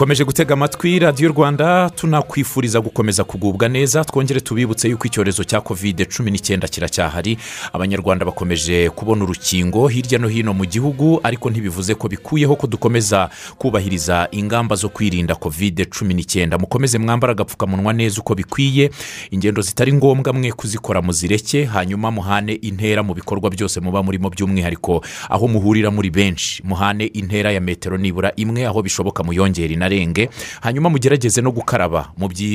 ukomeje gutega amatwi radiyo rwanda tunakwifuriza gukomeza kugubwa neza twongere tubibutse yuko icyorezo cya kovide cumi n'icyenda kiracyahari. Abanyarwanda bakomeje kubona urukingo hirya no hino mu gihugu ariko ntibivuze ko bikuyeho ko dukomeza kubahiriza ingamba zo kwirinda kovide cumi n'icyenda. Mukomeze mwambara agapfukamunwa neza uko bikwiye ingendo zitari ngombwa mwe kuzikora muzireke hanyuma muhane intera mu bikorwa byose muba murimo by'umwihariko aho muhurira muri benshi. Muhane intera ya metero nibura imwe aho bishoboka muyongere inarenge hanyuma mugerageze no gukaraba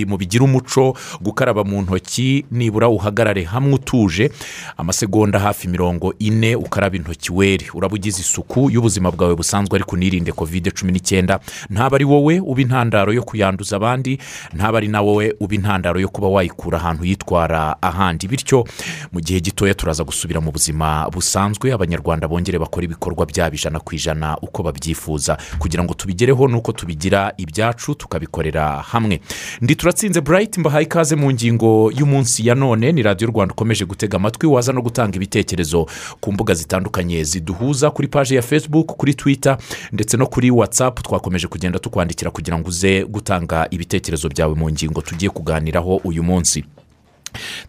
mubigira umuco gukaraba mu ntoki nibura uhagarare hamwe utuje amasegonda hafi mirongo ine ukaraba intoki were. Uraba ugize isuku y'ubuzima bwawe busanzwe ariko unirinde kovide cumi n'icyenda. Ntaba ari wowe uba intandaro yo kuyanduza abandi ntaba ari na wowe uba intandaro yo kuba wayikura ahantu yitwara ahandi. Bityo mu gihe gitoya turaza gusubira mu buzima busanzwe abanyarwanda bongere bakora ibikorwa byabo ijana ku ijana uko babyifuza. Kugira ngo tubigereho nuko tubigira ibyacu tukabikorera hamwe. Ndi turatsinze burayiti mbahaye ikaze mu ngingo y'umunsi ya none. Ni radiyo rwanda ukomeje gutega amatwi waza no gutanga ibitekerezo ku mbuga zitandukanye ziduhuza kuri paji ya facebook kuri twita ndetse no kuri watsapu twakomeje kugenda tukwandikira kugira ngo uze gutanga ibitekerezo byawe mu ngingo tugiye kuganiraho uyu munsi.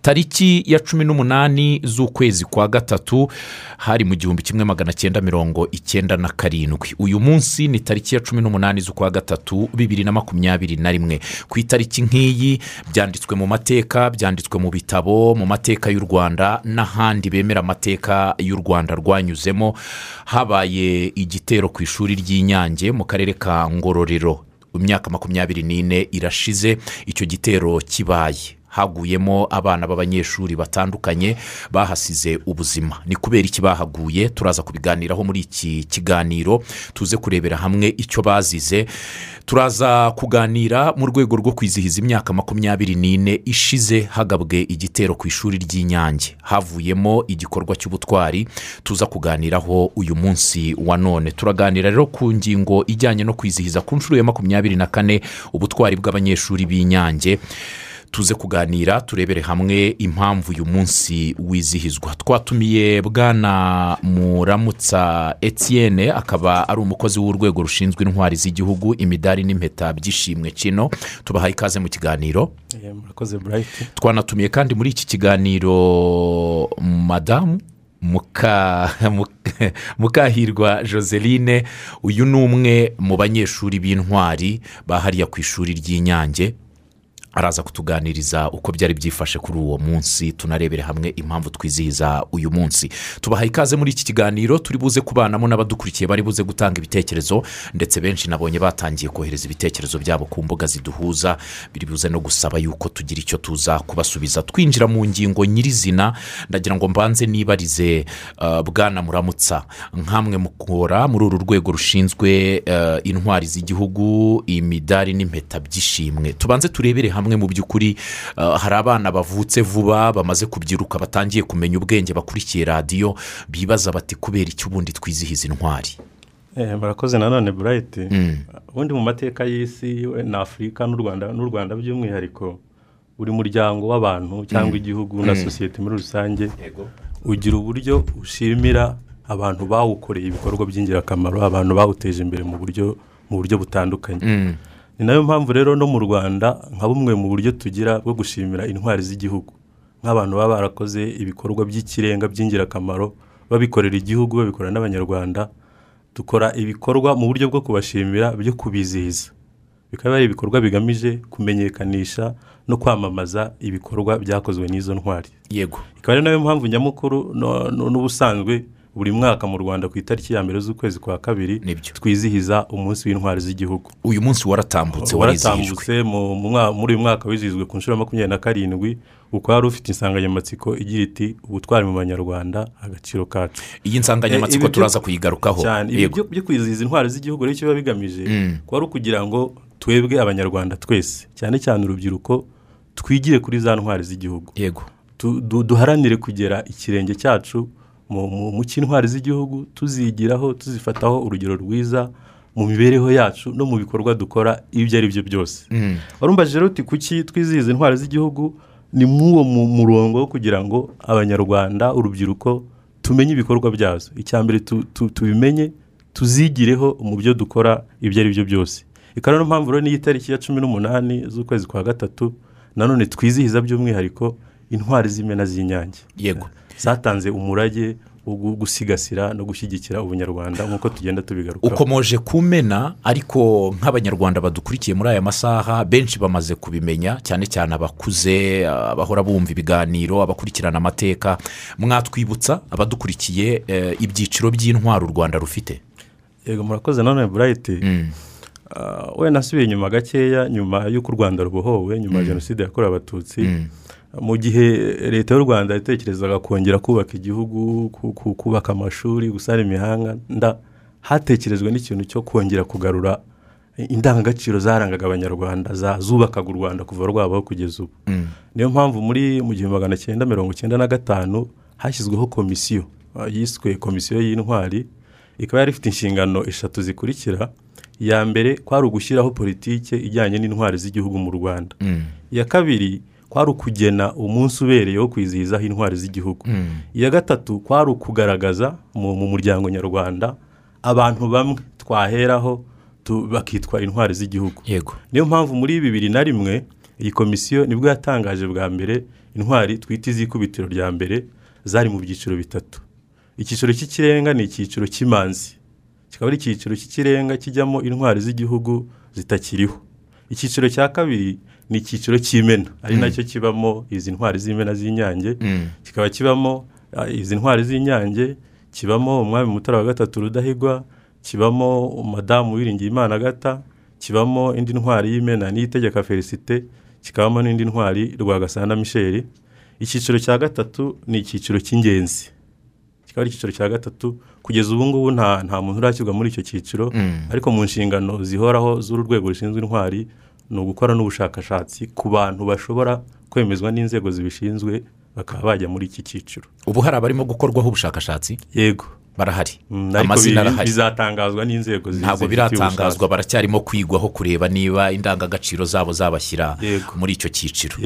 Tariki ya cumi n'umunani z'ukwezi kwa gatatu hari mu gihumbi kimwe magana cyenda mirongo icyenda na karindwi. Uyu munsi ni tariki ya cumi n'umunani z'ukwa gatatu bibiri na makumyabiri na rimwe. Ku itariki nk'iyi byanditswe mu mateka byanditswe mu bitabo mu mateka y'u rwanda n'ahandi bemera amateka y'u rwanda rwanyuzemo habaye igitero ku ishuri ry'inyange mu karere ka ngororero. Imyaka makumyabiri n'ine irashize icyo gitero kibaye. Haguyemo abana b'abanyeshuri batandukanye bahasize ubuzima. Ni kubera iki bahaguye? Turaza kubiganiraho muri iki kiganiro. Tuze kurebera hamwe icyo bazize. Turaza kuganira mu rwego rwo kwizihiza imyaka makumyabiri n'ine ishize hagabwe igitero ku ishuri ry'inyange. Havuyemo igikorwa cy'ubutwari. Tuza kuganiraho uyu munsi wa none. Turaganira rero ku ngingo ijyanye no kwizihiza ku nshuro ya makumyabiri na kane ubutwari bw'abanyeshuri b'inyange. Tuze kuganira turebere hamwe impamvu uyu munsi wizihizwa. Twatumiye bwana muramutsa etienne akaba ari umukozi w'urwego rushinzwe intwari z'igihugu imidari n'impeta by'ishimwe. Kino tubahaye ikaze mu kiganiro. Twanatumiye kandi muri iki kiganiro madamu mukahirwa joseline. Uyu ni umwe mu banyeshuri b'intwari bahariya ku ishuri ry'inyange. Araza kutuganiriza uko byari byifashe kuri uwo munsi tunarebere hamwe impamvu twizihiza uyu munsi. Tubahaye ikaze muri iki kiganiro turi buze kubanamo n'abadukurikiye bari buze gutanga ibitekerezo ndetse benshi nabonye batangiye kohereza ibitekerezo byabo ku mbuga ziduhuza biri buze no gusaba yuko tugira icyo tuza kubasubiza. Twinjira mu ngingo nyirizina ndagira ngo mbanze nibarize bwana muramutsa. Nk'amwe mukora muri uru rwego rushinzwe intwari z'igihugu imidari n'impeta by'ishimwe. Tubanze turebere hamwe mu by'ukuri hari abana bavutse vuba bamaze kubyiruka batangiye kumenya ubwenge bakurikiye radiyo bibaza bati kubera iki ubundi twizihiza intwari? Murakoze nanone burayiti ubundi mu mateka y'isi na afurika n'u rwanda n'u rwanda by'umwihariko buri muryango w'abantu cyangwa igihugu na sosiyete muri rusange ugira uburyo ushimira abantu bawukoreye ibikorwa by'ingirakamaro abantu bawuteje imbere mu buryo mu buryo butandukanye. Ni na yo mpamvu rero no mu rwanda nka bumwe mu buryo tugira bwo gushimira intwari z'igihugu. Nk'abantu baba barakoze ibikorwa by'ikirenga by'ingirakamaro babikorera igihugu babikorera n'abanyarwanda dukora ibikorwa mu buryo bwo kubashimira byo kubizihiza. Bikaba ari ibikorwa bigamije kumenyekanisha no kwamamaza ibikorwa byakozwe n'izo ntwari. Yego. Ikaba ari na yo mpamvu nyamukuru n'ubusanzwe buri mwaka mu rwanda ku itariki ya mbere z'ukwezi kwa kabiri twizihiza umunsi w'intwari z'igihugu. Uyu munsi waratambutse waratambutse muri uyu mwaka wizihijwe ku nshuro ya makumyabiri na karindwi kuko wari ufite insanganyamatsiko igira iti ubutwari mu banyarwanda agaciro kacu. Iyi nsanganyamatsiko turaza kuyigarukaho. cyane. Ibi byo kwizihiza intwari z'igihugu rero icyo biba bigamije kuba ari ukugira ngo twebwe abanyarwanda twese cyane cyane urubyiruko twigire kuri za ntwari z'igihugu. Yego. Duharanire kugera ikirenge cyacu mu cy'intwari z'igihugu tuzigiraho tuzifataho urugero rwiza mu mibereho yacu no mu bikorwa dukora ibyo ari byo byose. Warumvaje rero uti kuki twizihiza intwari z'igihugu? Ni mw'uwo murongo wo kugira ngo abanyarwanda urubyiruko tumenye ibikorwa byazo. Icya mbere tubimenye tuzigireho mu byo dukora ibyo ari byo byose. Ikaba ariyo mpamvu rero n'iyi tariki ya cumi n'umunani z'ukwezi kwa gatatu nanone twizihiza by'umwihariko intwari z'imena z'inyange. Yego. Zatanze umurage wo gu- gusigasira no gushyigikira ubunyarwanda nk'uko tugenda tubigarukaho. Ukomoje kumena ariko nk'abanyarwanda badukurikiye muri aya masaha benshi bamaze kubimenya cyane cyane abakuze abahora bumva ibiganiro abakurikirana amateka. Mwatwibutsa abadukurikiye eh, ibyiciro by'intwaro u rwanda rufite? Yego murakoze. Nanone burayiti Ah, wenda nasubiye inyuma gakeya nyuma y'uko u rwanda rubohowe nyuma ya jenoside yakorewe abatutsi mu gihe leta y'u rwanda yatekerezaga kongera kubaka igihugu ku- ku- kubaka amashuri gusana imihanda hatekerejwe n'ikintu cyo kongera kugarura indangagaciro zarangaga abanyarwanda zubakaga u rwanda kuva rwabaho kugeza ubu. Niyo mpamvu muri mu gihumbi magana cyenda mirongo icyenda na gatanu hashyizweho komisiyo ah, yiswe komisiyo y'intwari ikaba yari ifite inshingano eshatu zikurikira. Iya mbere kwari ugushyiraho politike ijyanye n'intwari z'igihugu mu rwanda. Iya kabiri kwari ukugena umunsi ubereye wo kwizihizaho intwari z'igihugu. Iya gatatu kwari ukugaragaza mu mu muryango nyarwanda abantu bamwe twaheraho bakitwa intwari z'igihugu. Yego. Niyo mpamvu muri bibiri na rimwe iyi komisiyo ni bwo yatangaje bwa mbere intwari twita iz'ikubitiro rya mbere zari mu byiciro bitatu. Icyiciro cy'ikirenga ni icyiciro cy'imanzi. Kikaba ari icyiciro cy'ikirenga kijyamo intwari z'igihugu zitakiriho. Icyiciro cya kabiri ni icyiciro cy'imena. Ari na cyo kibamo izi ntwari z'imena z'inyange kikaba kibamo izi ntwari z'inyange kibamo umwami mutara wa gatatu rudahigwa kibamo madamu wiringiyimana agata kibamo indi ntwari y'imena n'itegeka felicite kikabamo n'indi ntwari rwagasana michel. Icyiciro cya gatatu ni icyiciro cy'ingenzi. Kikaba ari icyiciro cya gatatu kugeza ubu ngubu nta nta muntu urakirwa muri icyo cyiciro ariko mu nshingano zihoraho z'uru rwego rushinzwe intwari ni ugukora n'ubushakashatsi ku bantu bashobora kwemezwa n'inzego zibishinzwe bakaba bajya muri iki cyiciro. Ubu hari abarimo gukorwaho ubushakashatsi? Yego. Barahari. Mm, amazina arahari bizatangazwa n'inzego ntabwo biratangazwa baracyarimo kwigwaho kureba niba indangagaciro zabo zabashyira muri icyo cyiciro.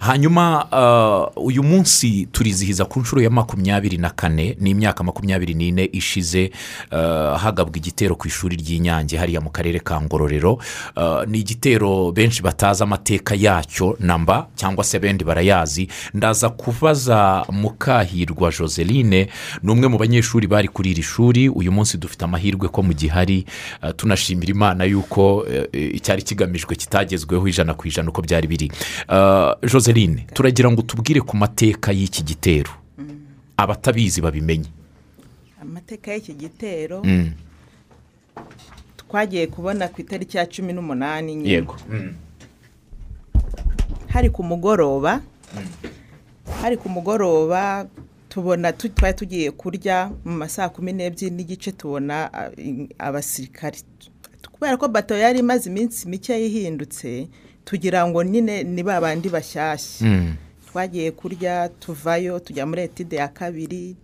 Hanyuma ah, uyu munsi turizihiza ku nshuro ya makumyabiri na kane ni imyaka makumyabiri n'ine ishize ah, hagabwa igitero ku ishuri ry'inyange hariya mu karere ka ngororero. Ah, ni igitero benshi batazi amateka yacyo namba cyangwa se bendi barayazi. Ndaza kubaza mukahirwa joseline ni umwe mu banyeshuri bari kuri iri shuri uyu munsi dufite amahirwe ko mu gihari ah, tunashimira imana yuko eh, icyari kigamijwe kitagezweho ijana ku ijana uko byari biri. Ah, joseline turagira ngo tubwire ku mateka y'iki gitero. Abatabizi babimenye. Amateka y'iki gitero? Twagiye kubona ku itariki ya cumi n'umunani nyine. Yego. Hari ku mugoroba. Hari ku mugoroba tubona tu- twari tugiye kurya mu ma saa kumi n'ebyiri n'igice tubona abasirikari. Kubera ko bato yari imaze iminsi mike yihindutse tugira ngo nyine ni ba bandi bashyashya. Twagiye kurya tuvayo tujya muri etide ya kabiri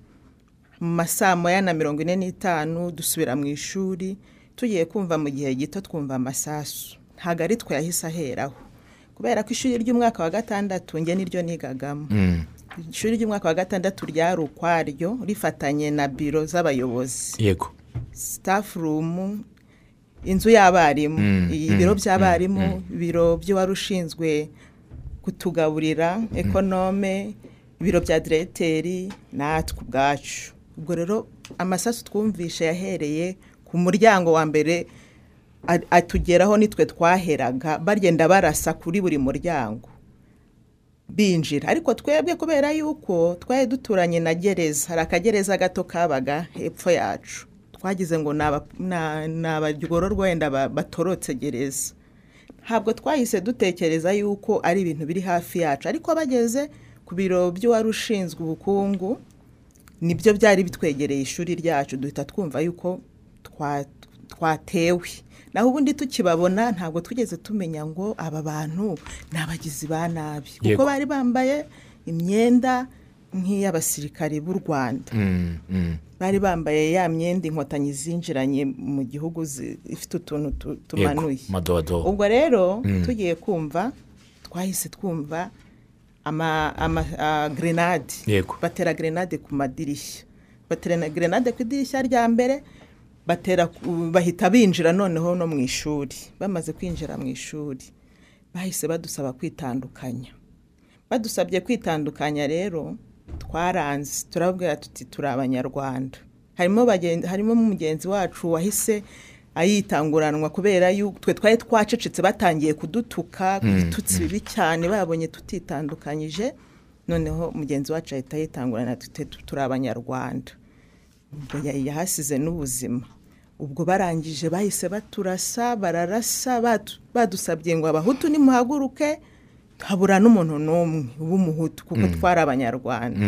mu ma saa moya na mirongo ine n'itanu dusubira mu ishuri tugiye kumva mu gihe gito twumva amasasu. Ntabwo ari twe yahise aheraho. Kubera ko ishuri ry'umwaka wa gatandatu njye niryo nigagamo. Ishuri ry'umwaka wa gatandatu ryari ukwaryo rifatanye na biro z'abayobozi. Yego. Sitafu rumu inzu y'abarimu. Mm, ibiro mm, by'abarimu ibiro by'uwari ushinzwe kutugaburira ekonome ibiro bya diregiteri natwe ubwacu. Ubwo rero amasasu twumvishe yahereye ku muryango wa mbere atugeraho nitwe twaheraga bagenda barasa kuri buri muryango. Binjira. Ariko twebwe kubera yuko twari duturanye na gereza hari akagereza gato kabaga hepfo yacu. Twagize ngo ni abagororwa wenda ba- batorotse gereza. Ntabwo twahise dutekereza yuko ari ibintu biri hafi yacu. Ariko bageze ku biro by'uwari ushinzwe ubukungu ni byo byari bitwegereye ishuri ryacu. Duhita twumva yuko twa- twatewe. Naho ubundi tukibabona ntabwo twigeze tumenya ngo aba bantu ni abagizi ba nabi. Kuko bari bambaye imyenda nk'iy'abasirikari b'u rwanda. Mm, mm. bari bambaye ya myenda inkotanyi zinjiranye mu gihugu ifite utuntu tumanuye. Ubwo rero tugiye kumva twahise twumva Yego. batera grenade ku madirishya. Batera na grenade ku idirishya rya mbere bahita binjira noneho no mu ishuri. Bamaze kwinjira mu ishuri bahise badusaba kwitandukanya. Badusabye kwitandukanya rero twaranze. Turabwira tuti turi abanyarwanda. Harimo mugenzi wacu wahise ayitanguranwa kubera yuko twe twari twacecetse batangiye kudutuka ibitutsi bibi cyane babonye tutitandukanyije. Noneho mugenzi wacu ahita yitangurana tuti turi abanyarwanda. Yahasize n'ubuzima. Ubwo barangije bahise baturasa bararasa badusabye ngo abahutu nimuhaguruke habura n'umuntu n'umwe w'umuhutu kuko twari abanyarwanda.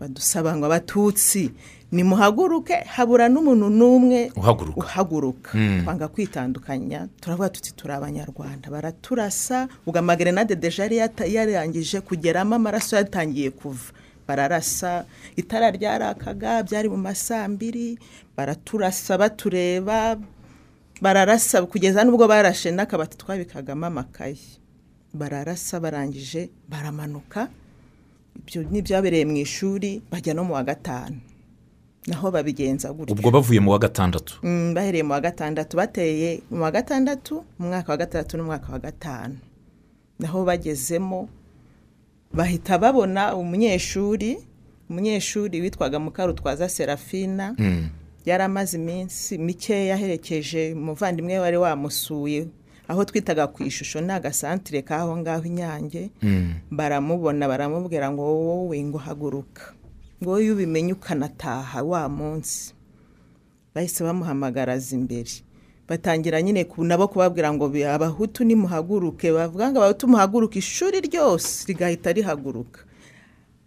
Badusaba ngo abatutsi nimuhaguruke habura n'umuntu n'umwe Uhaguruka. uhaguruka. Twanga kwitandukanya turavuga tuti turi abanyarwanda baraturasa. Ubwo amagerenade deja yari yarangije kugeramo amaraso yatangiye kuva. Bararasa itara ryarakaga byari mu masambiri baraturasa batureba bararasa kugeza n'ubwo barashe n'akabati twabikagamo amakayi bararasa barangije baramanuka. Ibyo n'ibyabereye mu ishuri bajya no mu wa gatanu. Naho babigenza gutyo. Ubwo bavuye mu wa gatandatu? Mm, bahereye mu wa gatandatu. Bateye mu wa gatandatu mu mwaka wa gatandatu n'umwaka wa gatanu. Naho bagezemo bahita babona umunyeshuri umunyeshuri witwaga mukarutwaza serafina. Yari amaze iminsi mikeya aherekeje umuvandimwe wari wamusuye aho twitaga ku ishusho ni agasantire k'aho ngaho inyange baramubona baramubwira ngo wowe ngo haguruka. Ngo iyo ubimenye ukanataha wa munsi. Bahise bamuhamagara aza imbere. Batangira nyine ku- nabo kubabwira ngo abahutu nimuhaguruke. Bavuga ngo abahutu muhaguruke ishuri ryose rigahita rihaguruka.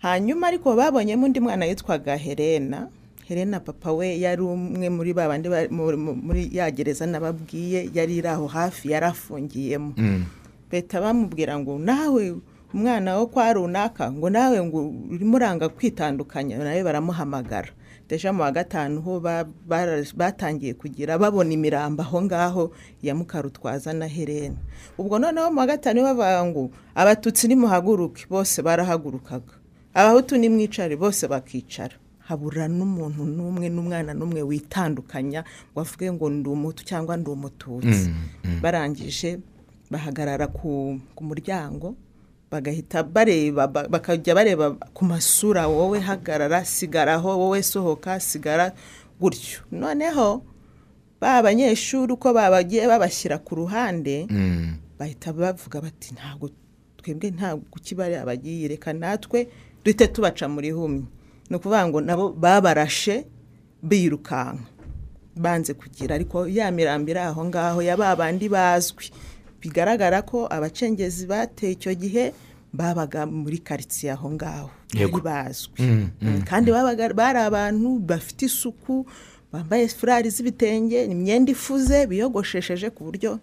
Hanyuma ariko babonyemo undi mwana yitwaga helena. Helena papa we yari umwe muri ba bandi ba- mu- mu- muri ya gereza nababwiye yari iri aho hafi yari afungiyemo bahita bamubwira ngo nawe umwana wo kwa runaka ngo nawe ngo urimo uranga kwitandukanya. Nawe baramuhamagara. Deja mu wa gatanu ho batangiye kugira babona imirambo aho ngaho ya mukarutwaza na helena ubwo noneho mu wa gatanu bavuga ngo abatutsi nimuhaguruke. Bose barahagurukaga. Abahutu nimwicare bose bakicara. Habura n'umuntu n'umwe n'umwana n'umwe witandukanya ngo avuge ngo ndi umutu cyangwa ndi umututsi. Barangije bahagarara ku, ku muryango bagahita bareba ba- bakajya bareba ku masura wowe hagarara sigaraho wowe sohoka sigara gutyo. Noneho ba banyeshuri uko babagiye babashyira ku ruhande bahita bavuga bati ntabwo twebwe ntabwo kibare abagiye reka natwe duhite tubaca muri humye. Ni ukuvuga ngo nabo babarashe birukanka. Banze kugira ariko ya mirambo iri aho ngaho ya ba bandi bazwi. Bigaragara ko abacengezi bateye icyo gihe babaga muri karitsiye aho ngaho bari bazwi. Mm, kandi babaga bari abantu bafite isuku bambaye furari z'ibitenge imyenda ifuze biyogoshesheje ku buryo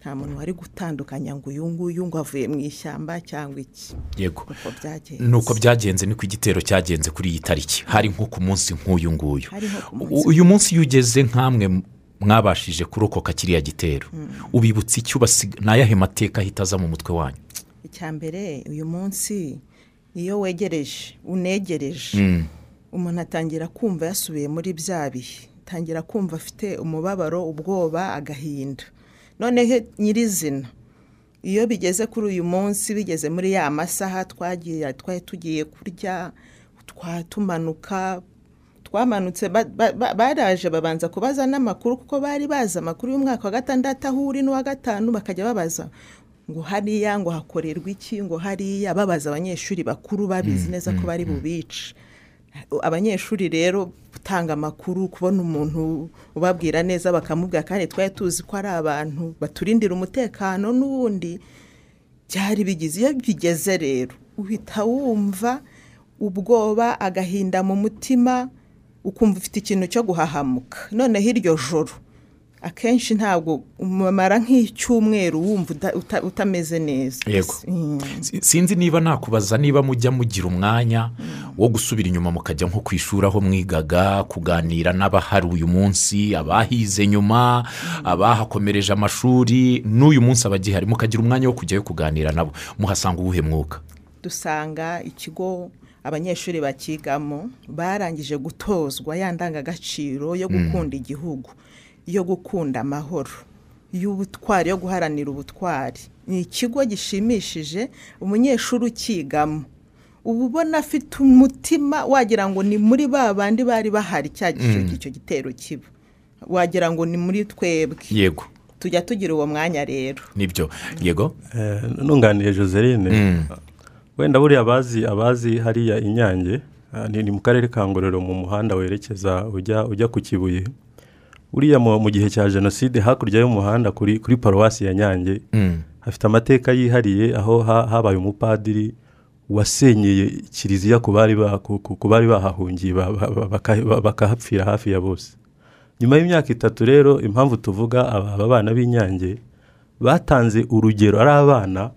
nta muntu wari gutandukanya ngo uyu nguyu ngo avuye mu ishyamba cyangwa iki. Yego. Uko byagenze. Nuko byagenze niko igitero cyagenze kuri iyi tariki. Hari nko ku munsi nk'uyu nguyu. Uyu munsi iyo ugeze nk'amwe mwabashije kurokoka kiriya gitero ubibutsa icyo ubasiga ni ayahe mateka ahita aza mu mutwe wanyu? Icya mbere uyu munsi iyo wegereje unegereje umuntu atangira kumva yasubiye muri bya bihe. Atangira kumva afite umubabaro ubwoba agahinda. Noneho nyirizina iyo bigeze kuri uyu munsi bigeze muri ya masaha twagiye twari tugiye kurya twa tumanuka twamanutse ba- ba- ba- baraje babanza kubaza n'amakuru kuko bari bazi amakuru y'umwaka wa gatandatu aho uri n'uwa gatanu bakajya babaza ngo hariya ngo hakorerwa iki ngo hariya babaza abanyeshuri bakuru babizi neza ko bari bubice. Abanyeshuri rero gutanga amakuru kubona umuntu ubabwira neza bakamubwira kandi twari tuzi ko ari abantu baturindira umutekano n'ubundi byari bigize iyo bigeze rero uhita wumva ubwoba agahinda mu mutima ukumva ufite ikintu cyo guhahamuka. Noneho iryo joro akenshi ntabwo umumara nk'icyumweru wumva uta- uta- utameze neza. Yego. Mm. Si- sinzi niba nakubaza niba mujya mugira umwanya wo gusubira inyuma mukajya nko ku ishuri aho mwigaga kuganira n'abahari uyu munsi abahize nyuma abahakomereje amashuri n'uyu munsi abagihari mukagira umwanya wo kujyayo kuganira nabo. Muhasanga uwuhe mwuka? Dusanga ikigo abanyeshuri bakigamo barangije gutozwa ya ndangagaciro yo gukunda igihugu. Yo gukunda amahoro y'ubutwari yo guharanira ubutwari. Ni ikigo gishimishije umunyeshuri ukigamo. Uba ubona afite umutima wagira ngo ni muri ba bandi bari bahari cya gihe icyo gitero kiba. Wagira ngo ni muri twebwe. Yego. Tujya tugira uwo mwanya rero. Nibyo. Yego? Eh, nunganiye joseline. Wenda buriya abazi abazi hariya inyange ah, ni ni mu karere ka ngororero mu muhanda werekeza ujya ujya ku kibuye. Buriya mu gihe cya jenoside hakurya y'umuhanda kuri kuri paruwasi ya nyange hafite amateka yihariye aho ha- habaye umupadiri wasenyeye kiliziya ku bari bahahungiye ba- ba- ba- baka- ba- bakahapfira hafi ya bose. Nyuma y'imyaka itatu rero impamvu tuvuga aba bana b'inyange batanze urugero ari abana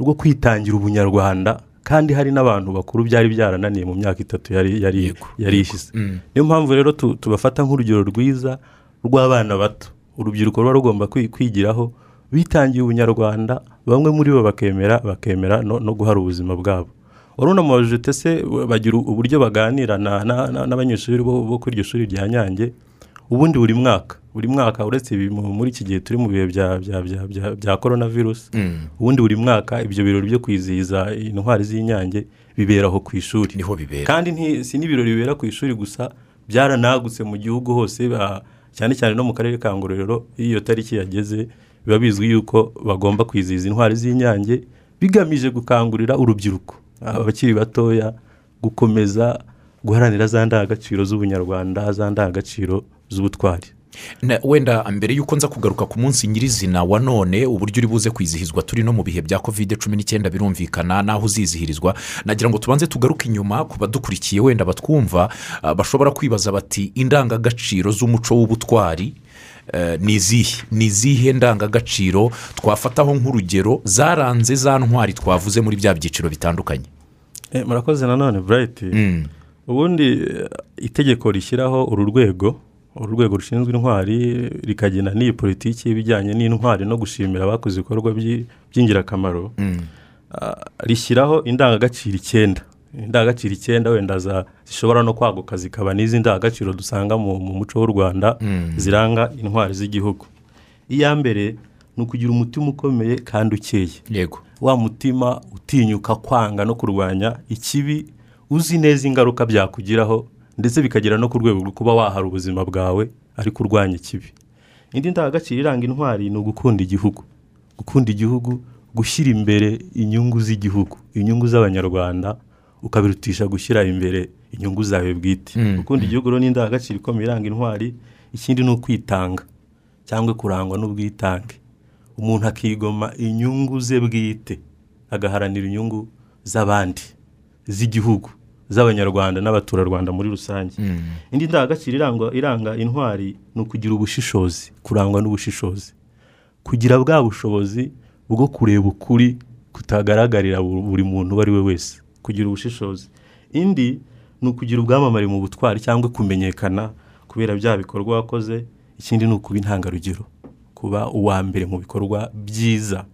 rwo kwitangira ubunyarwanda kandi hari n'abantu bakuru byari byarananiye mu myaka itatu yari yari Yego, yari ishize. Niyo mpamvu rero tu- tubafata nk'urugero rwiza rw'abana bato. Urubyiruko ruba rugomba kwi- kwigiraho bitangiye ubunyarwanda bamwe muri bo bakemera bakemera no, guhara ubuzima bwabo. Wari unamubajije ute se bagira uburyo baganira na- na- na- n'abanyeshuri bo kuri iryo shuri rya nyange? Ubundi buri mwaka buri mwaka uretse mu- muri iki gihe turi mu bihe bya korona virusi ubundi buri mwaka ibyo birori byo kwizihiza intwari z'inyange bibera aho ku ishuri. Niho bibera. Kandi si n'ibirori bibera ku ishuri gusa byaranagutse mu gihugu hose cyane cyane no mu karere ka ngororero iyo iyo tariki yageze biba bizwi yuko bagomba kwizihiza intwari z'inyange bigamije gukangurira urubyiruko abakiri batoya gukomeza guharanira za ndangagaciro z'ubunyarwanda za ndangagaciro z'ubutwari. Wenda mbere y'uko nza kugaruka ku munsi nyirizina wa none uburyo uri buze kwizihizwa turi no mu bihe bya kovide cumi n'icyenda birumvikana n'aho uzizihirizwa. Nagira ngo tubanze tugaruke inyuma ku badukurikiye wenda batwumva ah, bashobora kwibaza bati indangagaciro z'umuco w'ubutwari eh, ni izihe ni izihe ndangagaciro twafataho nk'urugero zaranze za ntwari twavuze muri bya byiciro bitandukanye? Eh, murakoze nanone burayiti ubundi eh, itegeko rishyiraho uru rwego uru rwego rushinzwe intwari rikagena n'iyi politiki y'ibijyanye n'intwari no gushimira abakoze ibikorwa by'i- by'ingirakamaro ah, rishyiraho indangagaciro icyenda. Indangagaciro icyenda wenda zishobora no kwaguka zikaba n'izi ndangagaciro dusanga mu mu muco w'u rwanda ziranga intwari z'igihugu. Iya mbere ni ukugira umutima ukomeye kandi ukeye. Yego. Wa mutima utinyuka kwanga no kurwanya ikibi uzi neza ingaruka byakugiraho ndetse bikagera no ku rwego rwo kuba wahara ubuzima bwawe ariko urwanya ikibi. Indi ndangagaciro iranga intwari ni ugukunda igihugu. Gukunda igihugu gushyira imbere inyungu z'igihugu. Inyungu z'abanyarwanda ukabirutisha gushyira imbere inyungu zawe bwite. Gukunda igihugu rero ni indangagaciro ikomeye iranga intwari ikindi ni ukwitanga cyangwa kurangwa n'ubwitange. Umuntu akigoma inyungu ze bwite agaharanira inyungu z'abandi z'igihugu. Z'abanyarwanda n'abaturarwanda muri rusange. Indi ndangagaciro iranga intwari ni ukugira ubushishozi kurangwa n'ubushishozi. Kugira bwa bushobozi bwo kureba ukuri kutagaragarira bu- buri muntu uwo ari we wese. Kugira ubushishozi. Indi ni ukugira ubwamamare mu butwari cyangwa kumenyekana kubera bya bikorwa wakoze ikindi ni ukuba intangarugero. Kuba uwa mbere mu bikorwa byiza.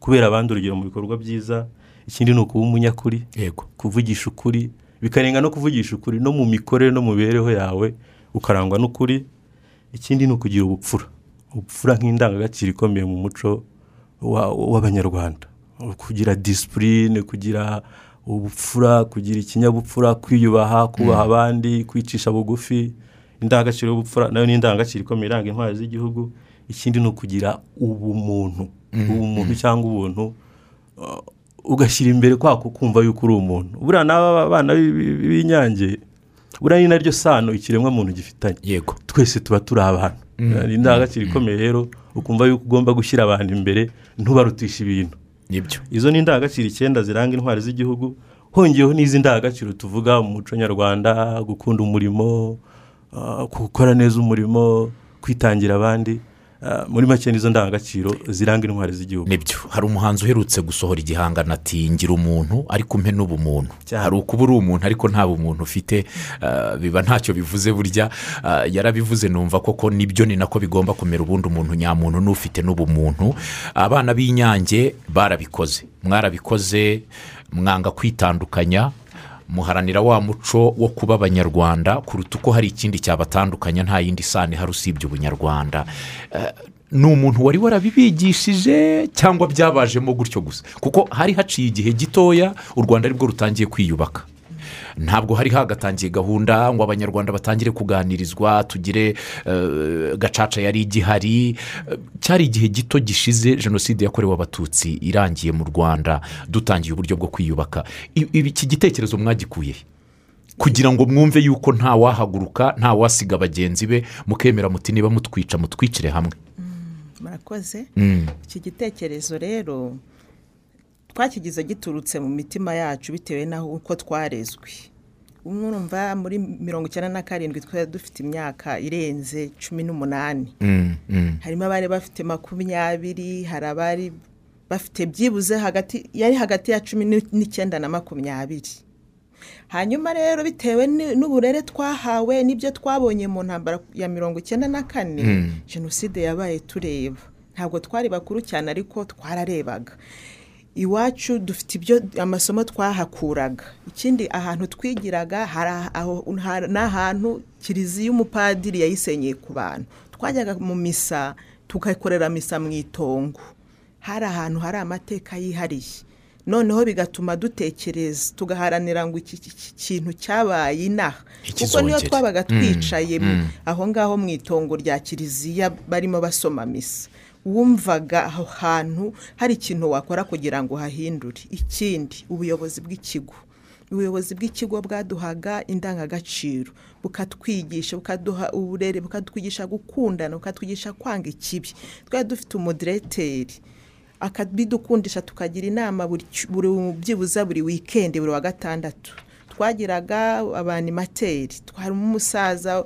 Kubera abandi urugero mu bikorwa byiza ikindi ni ukuba umunyakuri. Yego. Kuvugisha ukuri bikarenga no kuvugisha ukuri no mu mikorere no mu mibereho yawe ukarangwa n'ukuri. Ikindi ni ukugira ubupfura. Ubupfura nk'indangagaciro ikomeye mu muco wa- w'abanyarwanda. Kugira disipurine kugira ubupfura kugira ikinyabupfura kwiyubaha kubaha abandi kwicisha bugufi. Indangagaciro y'ubupfura na yo ni indangagaciro ikomeye iranga intwari z'igihugu. Ikindi ni ukugira ubumuntu. Ubumuntu cyangwa ubuntu ugashyira imbere kwako kumva yuko uri umuntu. Buriya n'aba bana b'i- b'i- b'inyange buriya ni naryo sano ikiremwa muntu gifitanye. Yego. Twese tuba turi abantu ni indangagaciro ikomeye rero ukumva yuko ugomba gushyira abantu imbere ntubarutishe ibintu. Nibyo. Izo ni indangagaciro icyenda ziranga intwari z'igihugu hongeyeho n'izi ndangagaciro tuvuga mu muco nyarwanda gukunda umurimo ah, gukora neza umurimo kwitangira abandi. Muri make nizo ndangagaciro ziranga intwari z'igihugu. Nibyo hari umuhanzi uherutse gusohora igihangano ati ngira umuntu ariko umpe n'ubumuntu. Cyane. hari ukuba uri umuntu ariko nta bumuntu ufite ah, biba ntacyo bivuze burya ah, yarabivuze numva koko ni byo ni nako bigomba kumera ubundi umuntu nyamuntu n'ufite n'ubumuntu. Abana b'inyange barabikoze. Mwarabikoze mwanga kwitandukanya muharanira wa muco wo kuba abanyarwanda kuruta uko hari ikindi cyabatandukanya nta yindi sano ihari usibye ubunyarwanda. Eh, ni umuntu wari warabibigishije cyangwa byabajemo gutyo gusa? Kuko hari haciye igihe gitoya u rwanda ari bwo rutangiye kwiyubaka. Ntabwo hari hagatangiye gahunda ngo abanyarwanda batangire kuganirizwa tugire eh, gacaca yari igihari Eh, cyari igihe gito gishize jenoside yakorewe abatutsi irangiye mu rwanda dutangiye uburyo bwo kwiyubaka. Iki gitekerezo mwagikuye? Kugira ngo mwumve yuko nta wahaguruka nta wasiga bagenzi be mukemera muti niba mutwica mutwicire hamwe. Murakoze? Mm. iki gitekerezo rero twakigize giturutse mu mitima yacu bitewe n'aho uko twarezwe. Urumva muri mirongo icyenda na karindwi twari dufite imyaka irenze cumi n'umunani. Mm, mm. harimo abari bafite makumyabiri hari abari bafite byibuze hagati yari hagati ya cumi n'icyenda na makumyabiri. Hanyuma rero bitewe n'uburere twahawe n'ibyo twabonye mu ntambara ya mirongo icyenda na kane jenoside yabaye tureba. Ntabwo twari bakuru cyane ariko twararebaga. Iwacu dufite ibyo amasomo twahakuraga. Ikindi ahantu twigiraga ni ahantu kiliziya umupadiri yayisenyeye ku bantu. Twajyaga mu misa tugakorera misa mu itongo. Hari ahantu hari amateka yihariye. Noneho bigatuma dutekereza tugaharanira ngo iki kintu cyabaye inaha kuko niyo twabaga Mm, twicaye mu- aho ngaho mu itongo rya kiliziya barimo basoma misa. Wumvaga aho hantu hari ikintu wakora kugira ngo uhahindure. Ikindi ubuyobozi bw'ikigo. Ubuyobozi bw'ikigo bwaduhaga indangagaciro bukatwigisha bukaduha uburere bukatwigisha gukundana bukatwigisha kwanga ikibi. Twari dufite umudireteri akabidukundisha tukagira inama buri byibuze buri wikendi buri wa gatandatu. Twagiraga abanimateri twarimo umusaza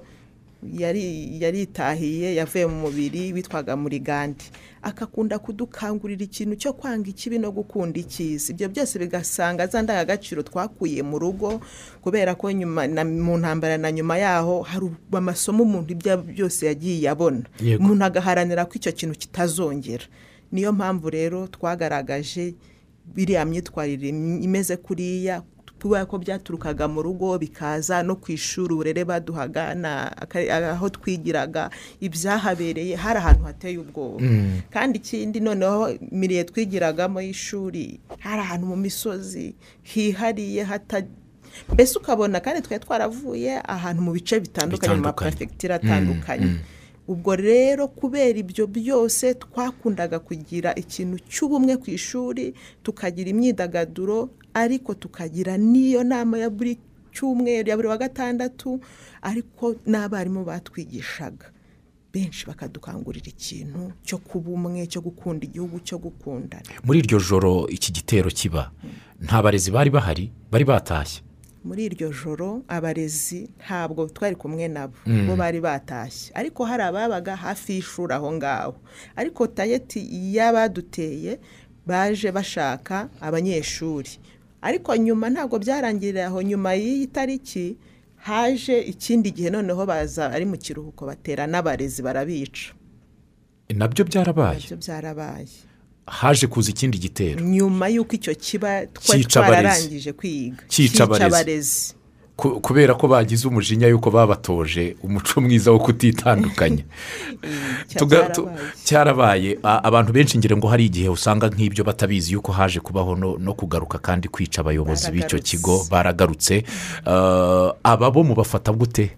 yaritahiye yavuye mu mubiri witwaga muri gandi akakunda kudukangurira ikintu cyo kwanga ikibi no gukunda icyiza ibyo byose bigasanga za ndangagaciro twakuye mu rugo kubera ko nyuma na- mu ntambara na nyuma yaho hari amasomo umuntu ibyo byose yagiye abona umuntu agaharanira ko icyo kintu kitazongera. Niyo mpamvu rero twagaragaje biriya myitwarire imeze kuriya kubera ko byaturukaga mu rugo bikaza no ku ishuri uburere baduhaga aho twigiraga ibyahabereye hari ahantu hateye ubwoba. Kandi ikindi noneho miriye twigiragamo y'ishuri hari ahantu mu misozi hihariye hata mbese ukabona kandi twari twaravuye ahantu mu bice bitandukanye mu maperefegitura atandukanye. ubwo rero kubera ibyo byose twakundaga kugira ikintu cy'ubumwe ku ishuri tukagira imyidagaduro ariko tukagira n'iyo nama ya buri cyumweru ya buri wa gatandatu ariko n'abarimu batwigishaga. Benshi bakadukangurira ikintu cyo kuba umwe cyo gukunda igihugu cyo gukundana. Muri iryo joro iki gitero kiba? Nta barezi bari bahari bari batashye. Muri iryo joro abarezi ntabwo twari kumwe nabo bo bari batashye. Ariko hari ababaga hafi y'ishuri aho ngaho. Ariko tayeti y'abaduteye baje bashaka abanyeshuri. Ariko nyuma ntabwo byarangirira aho. Nyuma y'iyi tariki haje ikindi gihe noneho baza ari mu kiruhuko batera n'abarezi barabica. Nabyo byarabaye? Nabyo byarabaye. Haje kuza ikindi gitero? Nyuma y'uko icyo kiba twari twararangije kwiga. Cyica abarezi. Kubera ko bagize umujinya y'uko babatoje umuco mwiza wo kutitandukanya. Byarabaye. cyarabaye. A- abantu benshi ngira ngo hari igihe usanga nk'ibyo batabizi yuko haje kubaho no, no kugaruka kandi kwica abayobozi b'icyo kigo baragarutse. Aba bo mubafata gute?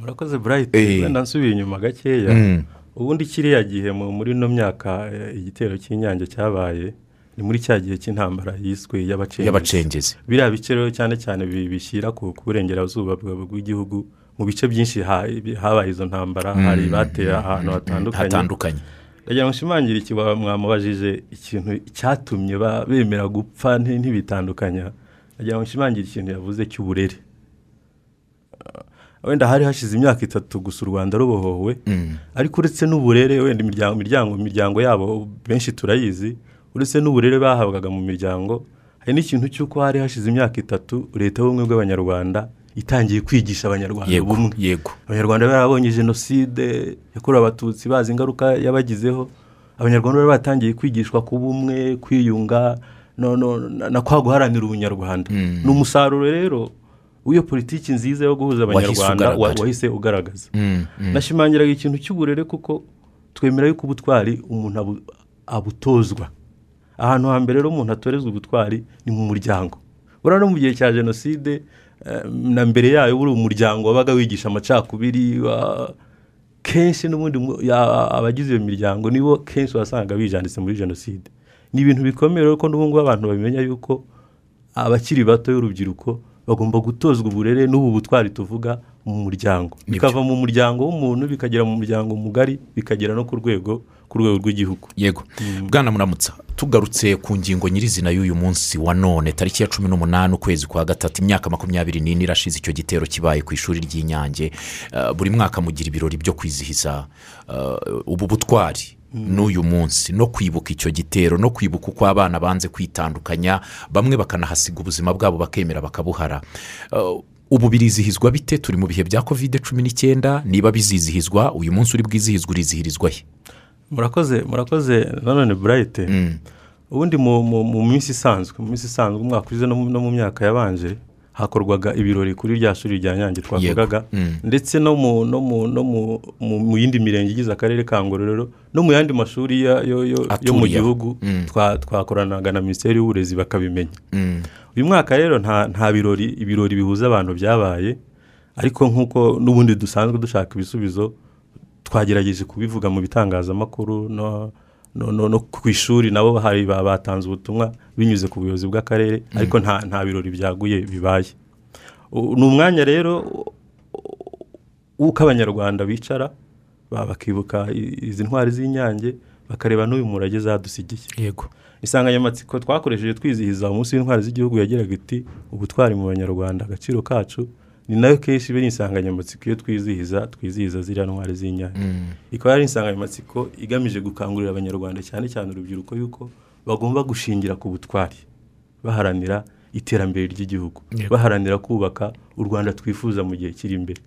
Murakoze burayiti Eh. wenda nsubiye inyuma gakeya. Mm. ubundi kiriya gihe mu- muri ino myaka eh, igitero cy'inyange cyabaye ni muri cya gihe cy'intambara yiswe y'abacengezi. Biriya bice rero cyane cyane bi- bishyira ku burengerazuba bw'igihugu mu bice byinshi ha- habaye izo ntambara hari bateye ahantu hatandukanye. Hatandukanye. Ndagira ngo nshimangire iki wa- mwamubajije ikintu cyatumye bemera gupfa nti- ntibitandukanya. Ndagira ngo nshimangire ikintu yavuze cy'uburere. Wenda hari hashize imyaka itatu gusa u rwanda rubohowe ariko uretse n'uburere wenda imiryango imiryango yabo benshi turayizi uretse n'uburere bahabwaga mu miryango hari n'ikintu cy'uko hari hashize imyaka itatu leta y'ubumwe bw'abanyarwanda itangiye kwigisha abanyarwanda yego ubumwe. yego. Abanyarwanda barabonye jenoside yakorewe abatutsi bazi ingaruka yabagizeho. Abanyarwanda bari batangiye kwigishwa ku bumwe kwiyunga no- no- na na kwa guharanira ubunyarwanda. Ni umusaruro rero w'iyo politiki nziza yo guhuza abanyarwanda wahise ugaragaza. Mm, mm. nashimangiraga ikintu cy'uburere kuko twemera yuko ubutwari umuntu abu- abutozwa. Ahantu hambere rero umuntu atorezwa ubutwari ni mu muryango. Buriya no mu gihe cya jenoside eh, na mbere yayo buri umuryango wabaga wigisha amacakubiri kenshi n'ubundi abagize iyo miryango nibo kenshi wasanga bijanditse muri jenoside. Ni ibintu bikomeye rero ko n'ubu ngubu abantu bamenya yuko abakiri bato y'urubyiruko bagomba gutozwa uburere n'ubu butwari tuvuga mu muryango. Bikava mu muryango w'umuntu bikagera mu muryango mugari bikagera no ku rwego ku rwego rw'igihugu. Yego. Bwana muramutsa tugarutse ku ngingo nyirizina y'uyu munsi wa none tariki ya cumi n'umunani ukwezi kwa gatatu imyaka makumyabiri n'ine irashize icyo gitero kibaye ku ishuri ry'inyange. Eh, buri mwaka mugira ibirori byo kwizihiza eh, ubu butwari. N'uyu munsi. No kwibuka icyo gitero no kwibuka uko abana banze kwitandukanya bamwe bakanahasiga ubuzima bwabo bakemera bakabuhara. Eh, ubu birizihizwa bite? Turi mu bihe bya kovide cumi n'icyenda niba bizizihizwa uyu munsi uri bwizihizwa urizihirizwa he? Murakoze murakoze nanone burayite Mm. ubundi mu, minsi isanzwe mu minsi isanzwe umwaka ushize no mu myaka yabanje hakorwaga ibirori kuri rya shuri rya nyange twavugaga Mm. ndetse no mu no mu no mu, mu, mu yindi mirenge igize akarere ka ngororero no mu yandi mashuri ya- yo, yo, yo mu gihugu Mm. twa- twakoranaga na minisiteri y'uburezi bakabimenya Mm. uyu mwaka rero nta nta birori ibirori bihuza abantu byabaye ariko nk'uko n'ubundi dusanzwe dushaka ibisubizo twagerageje kubivuga mu bitangazamakuru no, no, no, no ku ishuri nabo hari ba- batanze ubutumwa binyuze ku buyobozi bw'akarere ariko nta nta birori byaguye bibaye. Ni umwanya rero w'uko abanyarwanda bicara ba- bakibuka izi ntwari z'inyange bakareba n'uyu murage zadusigiye yego. Insanganyamatsiko twakoresheje twizihiza umunsi w'intwari z'igihugu yagiraga iti ubutwari mu banyarwanda agaciro kacu. Ni na yo kenshi iba ari insanganyamatsiko iyo twizihiza twizihiza ziriya ntwari z'inyange. Ikaba ari insanganyamatsiko igamije gukangurira abanyarwanda cyane cyane urubyiruko yuko bagomba gushingira ku butwari baharanira iterambere ry'igihugu baharanira kubaka u rwanda twifuza mu gihe kiri imbere.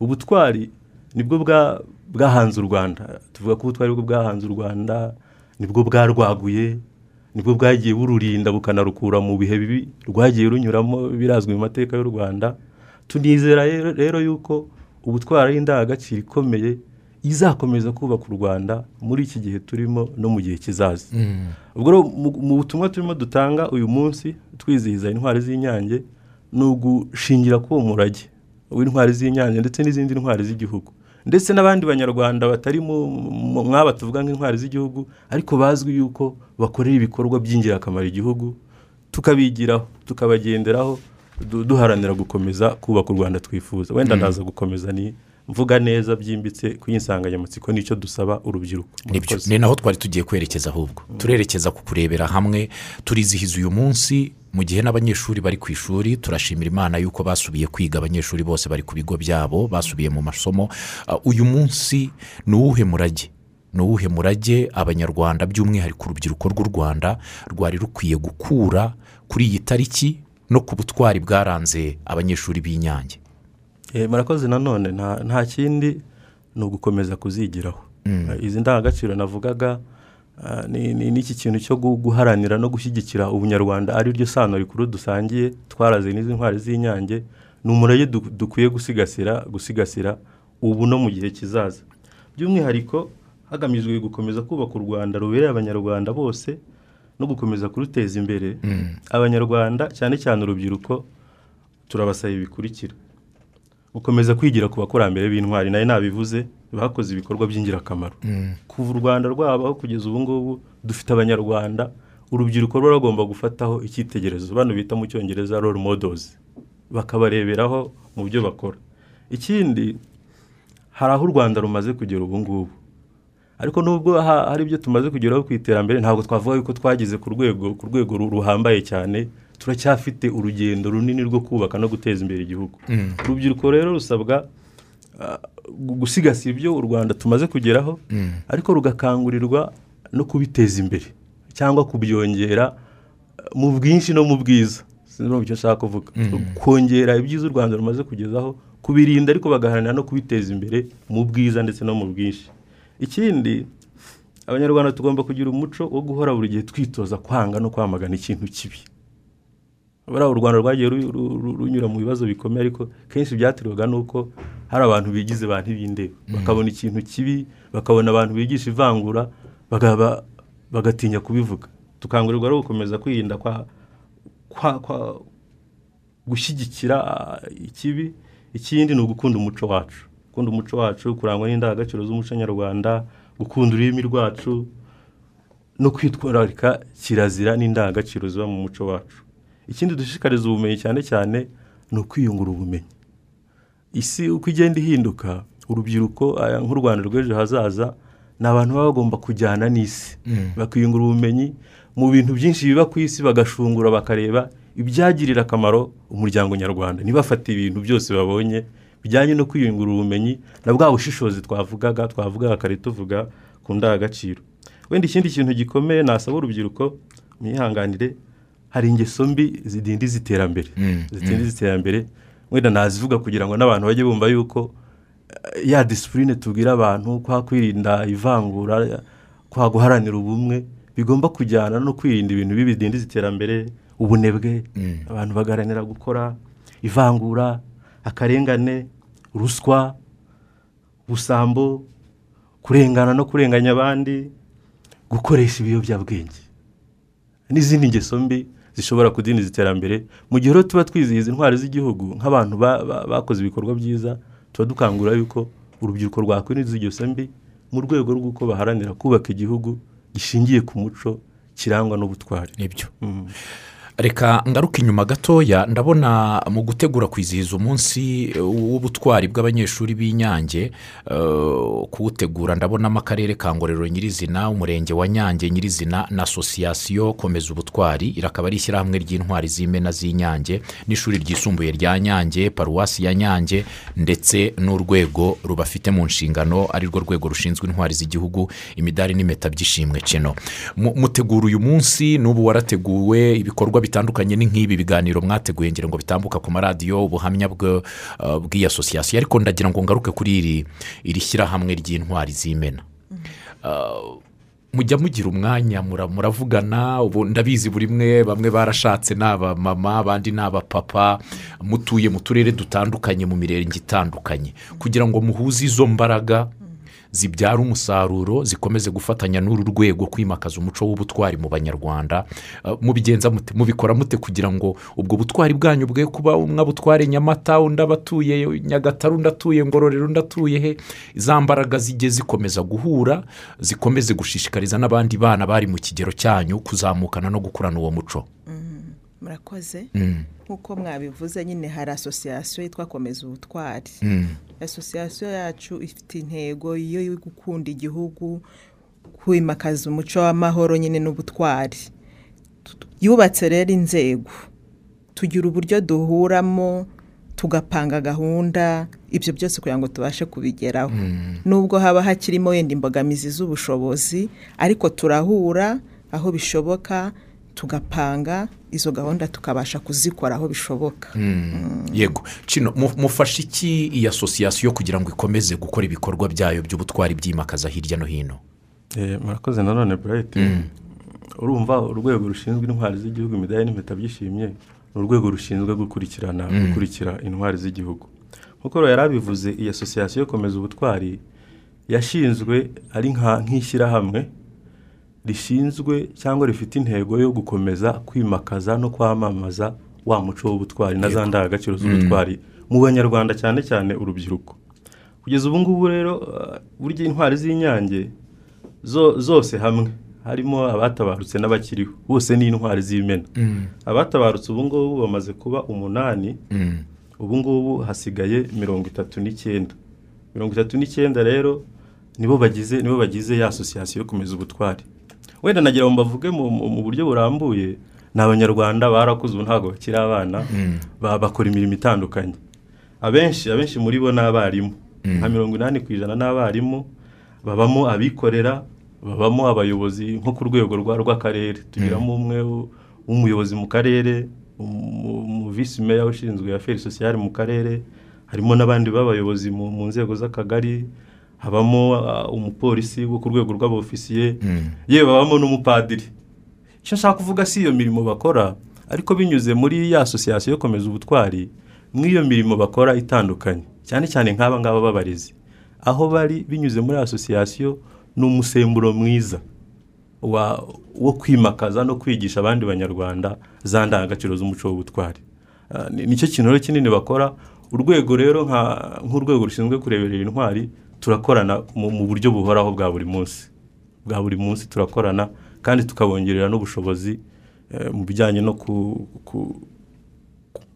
Ubutwari ni bwo bwa- bwahanze u rwanda. Tuvuga ko ubutwari bwo bwahanze u rwanda ni bwo bwarwaguye ni bwo bwagiye bururinda bukanarukura mu bihe bibi rwagiye runyuramo birazwi mu mateka y'u rwanda. Tunizera rero yuko ubutwari ari indangagaciro ikomeye izakomeza kubaka u rwanda muri iki gihe turimo no mu gihe kizaza. Ubwo rero mu- butumwa turimo dutanga uyu munsi twizihiza intwari z'inyange ni ugushingira kuri uwo murage w'intwari z'inyange ndetse n'izindi ntwari z'igihugu. Ndetse n'abandi banyarwanda batari mu mwaba tuvuga nk'intwari z'igihugu ariko bazwi yuko bakorera ibikorwa by'ingirakamaro igihugu tukabigiraho tukabagenderaho du- duharanira gukomeza kubaka u rwanda twifuza. Wenda ndaza gukomeza ni mvuga neza byimbitse ku insanganyamatsiko ni cyo dusaba urubyiruko. Ni naho twari tugiye kwerekeza ahubwo. Turerekeza ku kurebera hamwe turizihiza uyu munsi mu gihe n'abanyeshuri bari ku ishuri turashimira imana yuko basubiye kwiga abanyeshuri bose bari ku bigo byabo basubiye mu masomo. Uh, uyu munsi ni uwuhe murage? Ni uwuhe murage? Abanyarwanda by'umwihariko urubyiruko rw'u rwanda rwari rukwiye gukura kuri iyi tariki no ku butwari bwaranze abanyeshuri b'inyange. Murakoze nanone nta nta kindi ni ugukomeza kuzigiraho. Eh, izi ndangagaciro navugaga ah, ni ni- n'iki kintu cyo gu- guharanira no gushyigikira ubunyarwanda ari ryo sano rikuru dusangiye twaraze n'izi ntwari z'inyange ni umurage du- dukwiye gusigasira gusigasira ubu no mu gihe kizaza. By'umwihariko hagamijwe gukomeza kubaka u rwanda rubereye abanyarwanda bose no gukomeza kuruteza imbere. Abanyarwanda cyane cyane urubyiruko turabasaba ibi bikurikira. Gukomeza kwigira ku bakurambere b'intwari. Nayo nabivuze bakoze ibikorwa by'ingirakamaro. Kuva u rwanda rwabaho kugeza ubu ngubu dufite abanyarwanda. Urubyiruko ruba rugomba gufataho icyitegererezo. Bano bita mu cyongereza role models. Bakabareberaho mu byo bakora. Ikindi hari aho u rwanda rumaze kugera ubu ngubu. Ariko nubwo ha- hari ibyo tumaze kugeraho ku iterambere ntabwo twavuga yuko twageze ku rwego ku rwego ru- ruhambaye cyane. Turacyafite urugendo runini rwo kubaka no guteza imbere igihugu. Urubyiruko rero rusabwa ah, gu- gusigasira ibyo u rwanda tumaze kugeraho ariko rugakangurirwa no kubiteza imbere cyangwa kubyongera ah, mu bwinshi no mu bwiza. Sinzi icyo nshaka kuvuga. Kongera ibyiza u rwanda rumaze kugezaho kubirinda ariko bagaharanira no kubiteza imbere mu bwiza ndetse no mu bwinshi. Ikindi abanyarwanda tugomba kugira umuco wo guhora buri gihe twitoza kwanga no kwamagana ikintu kibi. Buriya u rwanda rwagiye ru- ru- ru- runyura mu bibazo bikomeye ariko kenshi byaterwaga n'uko hari abantu bigize ba ntibindeba bakabona ikintu kibi bakabona abantu bigisha ivangura bagatinya kubivuga. Tukangurirwa rero gukomeza kwirinda kwa, kwa, kwa gushyigikira ah, ikibi. Ikindi ni ugukunda umuco wacu. Gukunda umuco wacu kurangwa n'indangagaciro z'umuco nyarwanda gukunda ururimi rwacu no kwitwararika kirazira n'indangagaciro ziba mu muco wacu. Ikindi dushishikariza ubumenyi cyane cyane ni ukwiyungura ubumenyi. Isi uko igenda ihinduka urubyiruko nk'u rwanda rw'ejo hazaza ni abantu baba bagomba kujyana n'isi. Bakiyungura ubumenyi mu bintu byinshi biba ku isi bagashungura bakareba ibyagirira akamaro umuryango nyarwanda. Ntibafate ibintu byose babonye bijyanye no kwiyungura ubumenyi na bwa bushishozi twavugaga twavugaga kare tuvuga ku ndangagaciro. Wenda ikindi kintu gikomeye nasaba urubyiruko mwihanganire hari ingeso mbi zidindiza iterambere zidindiza iterambere wenda nazivuga kugira ngo n'abantu bajye bumva yuko eh, ya disipurine tubwira abantu kwa kwirinda ivangura kwa guharanira ubumwe bigomba kujyana no kwirinda ibintu bibi bidindiza iterambere ubunebwe. Abantu bagaharanira gukora ivangura akarengane ruswa ubusambo kurengana no kurenganya abandi gukoresha ibiyobyabwenge. N'izindi ngeso mbi zishobora kudindiza iterambere. Mu gihe rero tuba twizihiza intwari z'igihugu nk'abantu ba- ba- bakoze ibikorwa byiza tuba dukangurira yuko urubyiruko rwakwirinda izo ngeso mbi mu rwego rw'uko baharanira kubaka igihugu gishingiye ku muco kirangwa n'ubutwari. Nibyo. Mm. Reka ngaruke inyuma gatoya ndabona mu gutegura kwizihiza umunsi w'ubutwari bw'abanyeshuri b'inyange eh, kuwutegura ndabonamo akarere ka ngororero nyirizina umurenge wa nyange nyirizina na asosiyasiyo komeza ubutwari iri akaba ari ishyirahamwe ry'intwari z'imena z'inyange n'ishuri ryisumbuye rya nyange paruwasi ya nyange ndetse n'urwego rubafite mu nshingano ari rwo rwego rushinzwe intwari z'igihugu imidari n'impeta by'ishimwe Mu- mutegura uyu munsi n'ubu warateguwe ibikorwa bitandukanye ni nk'ibi biganiro mwateguye ngira ngo bitambuka ku maradiyo ubuhamya uh, bw'iyi asosiyasiyo ariko ndagira ngo ngaruke kuri iri iri shyirahamwe ry'intwari z'imena. Uh, mujya mugira umwanya mura- muravugana ubu ndabizi buri mwe bamwe barashatse ni abamama abandi ni abapapa mutuye mu turere dutandukanye mu mirenge itandukanye. Kugira ngo muhuze izo mbaraga zibyara umusaruro zikomeze gufatanya n'uru rwego kwimakaza umuco w'ubutwari mu banyarwanda. Uh, mubigenza mute mubikora mute kugira ngo ubwo butwari bwanyu bwe kuba umwe abutware nyamata undi aba atuye nyagatare undi atuye ngororero undi atuye he? Za mbaraga zijye zikomeza guhura zikomeze gushishikariza n'abandi bana bari mu kigero cyanyu kuzamukana no gukurana uwo muco. Murakoze. Mm, nk'uko mwabivuze nyine hari asosiyasiyo yitwa komeza ubutwari. Mm, asosiyasiyo yacu ifite intego yo gukunda igihugu kwimakaza umuco w'amahoro nyine n'ubutwari. Yubatse rero inzego. Tugira uburyo duhuramo tugapanga gahunda ibyo byose kugira ngo tubashe kubigeraho. Nubwo haba hakirimo wenda imbogamizi z'ubushobozi ariko turahura aho bishoboka tugapanga izo gahunda tukabasha kuzikora aho bishoboka. Yego. Kino mu- mufashe iki iyi asosiyasiyo kugira ngo ikomeze gukora ibikorwa byayo by'ubutwari byimakaza hirya no hino? Eh, murakoze nanone burayiti urumva urwego rushinzwe intwari z'igihugu imidari n'impeta byishimye ni urwego rushinzwe gukurikirana gukurikira intwari z'igihugu. Nk'uko yari abivuze iyi asosiyasiyo komeza ubutwari yashinzwe ari nk'ishyirahamwe rishinzwe cyangwa rifite intego yo gukomeza kwimakaza no kwamamaza wa muco w'ubutwari na za ndangagaciro z'ubutwari mu banyarwanda cyane cyane urubyiruko. Kugeza ubu ngubu rero uh, burya intwari z'inyange zo- zose hamwe. Harimo abatabarutse n'abakiriho. Bose ni intwari z'imena. Abatabarutse ubu ngubu bamaze kuba umunani. Mm, ubu ngubu hasigaye mirongo itatu n'icyenda. Mirongo itatu n'icyenda rero nibo bagize nibo bagize ya asosiyasiyo yo kumeza ubutwari. Wenda nagira ngo mbavuge mu, buryo burambuye ni abanyarwanda barakuze ubu ntabwo bakiri abana ba- bakora imirimo itandukanye. Abenshi abenshi muri bo ni abarimu nka mirongo inani ku ijana ni abarimu babamo abikorera babamo abayobozi nko ku rwego rwa rw'akarere. Tugiramo umwe w- w'umuyobozi mu karere visi meya ushinzwe aferi sosiyale mu karere harimo n'abandi b'abayobozi mu nzego z'akagari habamo ah, umupolisi wo ku rwego rw'abofisiye. Yewe habamo n'umupadiri. Icyo nshaka kuvuga si iyo mirimo bakora ariko binyuze muri ya asosiyasiyo yo komeza ubutwari mw'iyo mirimo bakora itandukanye. Cyane cyane nk'aba ngaba b'abarezi. Aho bari binyuze muri asosiyasiyo ni umusemburo mwiza wa- wo kwimakaza no kwigisha abandi banyarwanda za ndangagaciro z'umuco w'ubutwari. Ni- ni cyo kintu rero kinini bakora. Urwego rero nk'urwego rushinzwe kureberera intwari turakorana mu buryo buhoraho bwa buri munsi. Bwa buri munsi turakorana kandi tukabongerera n'ubushobozi eh, mu bijyanye no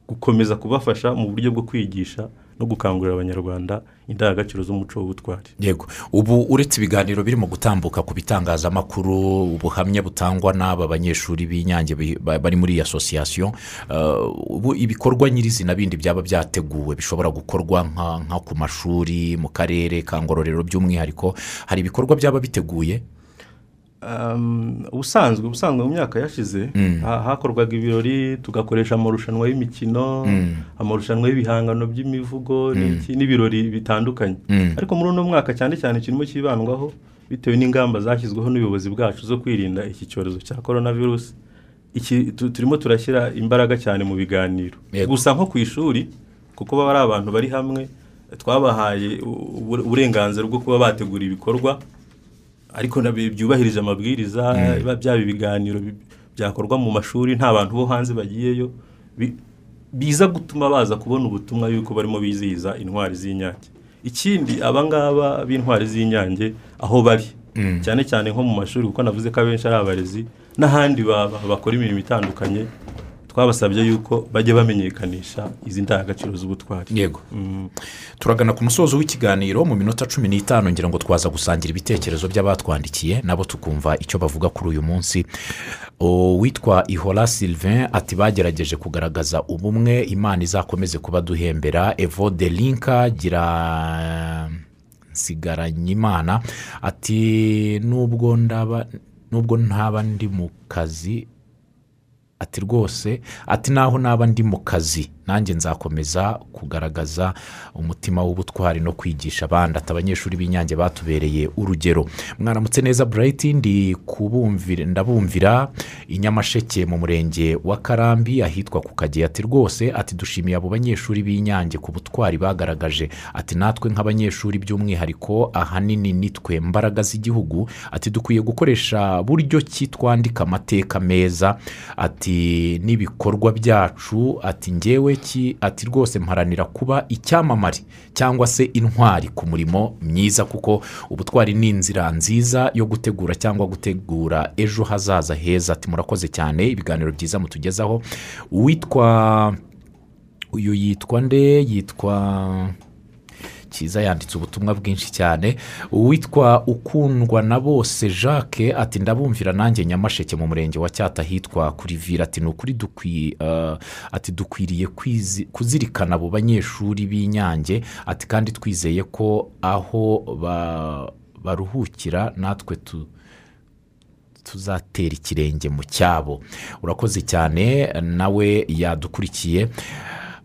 gukomeza kubafasha mu buryo bwo kwigisha no gukangurira abanyarwanda indangagaciro z'umuco w'ubutwari. Yego. Ubu uretse ibiganiro birimo gutambuka ku bitangazamakuru ubuhamya butangwa n'aba banyeshuri b'inyange bi- ba- bari muri iyi asosiyasiyo eh, ubu ibikorwa nyirizina bindi byaba byateguwe bishobora gukorwa nka ku mashuri mu karere ka ngororero by'umwihariko hari ibikorwa byaba biteguye? Ubusanzwe ubusanzwe mu myaka yashize ha- hakorwaga ibirori tugakoresha amarushanwa y'imikino amarushanwa y'ibihangano by'imivugo n'iki- n'ibirori bitandukanye. Ariko muri uno mwaka cyane cyane kirimo cyibandwaho bitewe n'ingamba zashyizweho n'ubuyobozi bwacu zo kwirinda iki cyorezo cya korona virusi turimo turashyira imbaraga cyane mu biganiro. Gusa nko ku ishuri kuko baba ari abantu bari hamwe twabahaye uburenganzira bwo kuba bategura ibikorwa ariko byubahirije amabwiriza biba byaba ibiganiro bi- byakorwa mu mashuri nta bantu bo hanze bagiyeyo. Bi- biza gutuma baza kubona ubutumwa yuko barimo bizihiza intwari z'inyange. Ikindi abangaba b'intwari z'inyange aho bari. Cyane cyane nko mu mashuri kuko navuze ko abenshi ari abarezi n'ahandi ba- ba- bakora imirimo itandukanye twabasabye yuko bajya bamenyekanisha izi ndangagaciro z'ubutwari. Yego. Turagana ku musozo w'ikiganiro mu minota cumi n'itanu ngira ngo twaza gusangira ibitekerezo by'abatwandikiye nabo tukumva icyo bavuga kuri uyu munsi. Uwitwa ihora sylvain ati bagerageje kugaragaza ubumwe imana izakomeze kuba duhembera evo de linka gira nsigaranyimana ati nubwo ndaba nubwo ntaba ndi mu kazi ati rwose ati naho naba ndi mu kazi nanjye nzakomeza kugaragaza umutima w'ubutwari no kwigisha abandi. Ati abanyeshuri b'inyange batubereye urugero. Mwaramutse neza burayiti ndi kubumvira ndabumvira i nyamasheke mu murenge wa karambi ahitwa ku kageyo ati rwose ati dushimiye abo banyeshuri b'inyange ku butwari bagaragaje. Ati natwe nk'abanyeshuri by'umwihariko ahanini nitwe mbaraga z'igihugu. Ati dukwiye gukoresha buryo ki twandika amateka meza. Ati n'ibikorwa byacu ati ngewe ki? Ati rwose mparanira kuba icyamamare cyangwa se intwari ku murimo myiza kuko ubutwari ni inzira nziza yo gutegura cyangwa gutegura ejo hazaza heza. Ati murakoze cyane ibiganiro byiza mutugezaho. Uwitwa uyu yitwa nde? Yitwa cyiza yanditse ubutumwa bwinshi cyane uwitwa ukundwa na bose jacques ati ndabumvira nanjye nyamasheke mu murenge wa cyata hitwa kuri vira ati ni ukuri dukwiye ati dukwiriye kuzirikana abo banyeshuri b'inyange ati kandi twizeye ko aho ba- baruhukira natwe tu tuzatera ikirenge mu cyabo. Urakoze cyane nawe yadukurikiye.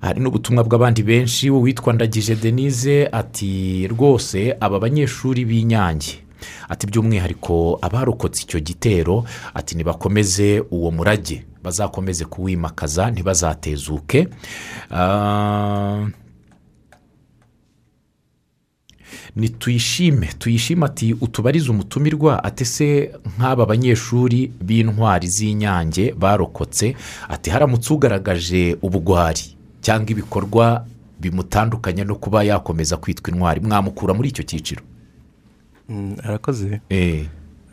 Hari n'ubutumwa bw'abandi benshi uwitwa ndagije denise ati rwose aba banyeshuri b'inyange. Ati by'umwihariko abarokotse icyo gitero ati nibakomeze uwo murage. Bazakomeze kuwimakaza ntibazatezuke. Ah, ni tuyishime tuyishime ati utubarize umutumirwa. Ati se nk'aba banyeshuri b'intwari z'inyange barokotse? Ati haramutse ugaragaje ubugwari. Cyangwa ibikorwa bimutandukanya no kuba yakomeza kwitwa intwari. Mwamukura muri icyo cyiciro. Mm, arakoze. Eh,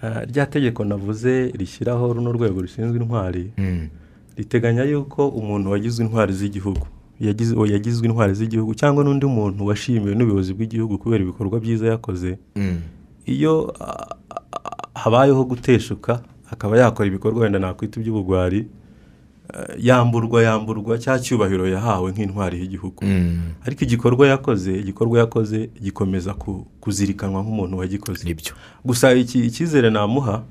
Ah, rya tegeko navuze rishyiraho runo rwego rushinzwe intwari. Mm, riteganya yuko umuntu wagizwe intwari z'igihugu yagizwe intwari z'igihugu cyangwa n'undi muntu washimiwe n'ubuyobozi bw'igihugu kubera ibikorwa byiza yakoze. Mm, iyo ah, ah, habayeho guteshuka akaba yakora ibikorwa wenda nakwita iby'ubugwari yamburwa yamburwa cya cyubahiro yahawe nk'intwari y'igihugu. Mm, ariko igikorwa yakoze igikorwa yakoze gikomeza ku- kuzirikanwa nk'umuntu wagikoze. Nibyo. Gusa icyizere namuha